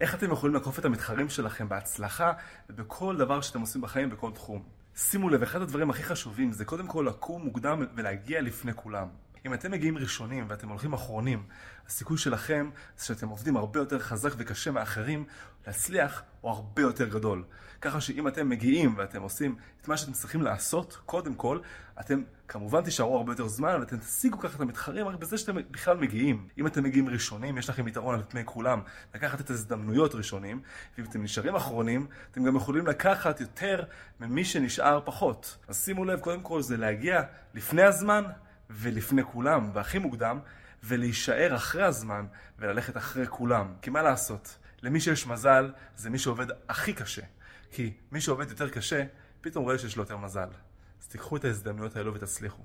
איך אתם יכולים לעקוף את המתחרים שלכם בהצלחה ובכל דבר שאתם עושים בחיים בכל תחום? שימו לב, אחד הדברים הכי חשובים זה קודם כל לקום מוקדם ולהגיע לפני כולם. אם אתם מגיעים ראשונים ואתם הולכים אחרונים, הסיכוי שלכם זה שאתם עובדים הרבה יותר חזק וקשה מאחרים להצליח הוא הרבה יותר גדול. ככה שאם אתם מגיעים ואתם עושים את מה שאתם צריכים לעשות, קודם כל, אתם כמובן תישארו הרבה יותר זמן ואתם תשיגו ככה את המתחרים רק בזה שאתם בכלל מגיעים. אם אתם מגיעים ראשונים, יש לכם יתרון על פני כולם לקחת את ההזדמנויות ראשונים, ואם אתם נשארים אחרונים, אתם גם יכולים לקחת יותר ממי שנשאר פחות. אז שימו לב, קודם כל זה להגיע לפני הזמן ולפני כולם, והכי מוקדם, ולהישאר אחרי הזמן וללכת אחרי כולם. כי מה לעשות? למי שיש מזל, זה מי שעובד הכי קשה. כי מי שעובד יותר קשה, פתאום רואה שיש לו יותר מזל. אז תיקחו את ההזדמנויות האלו ותצליחו.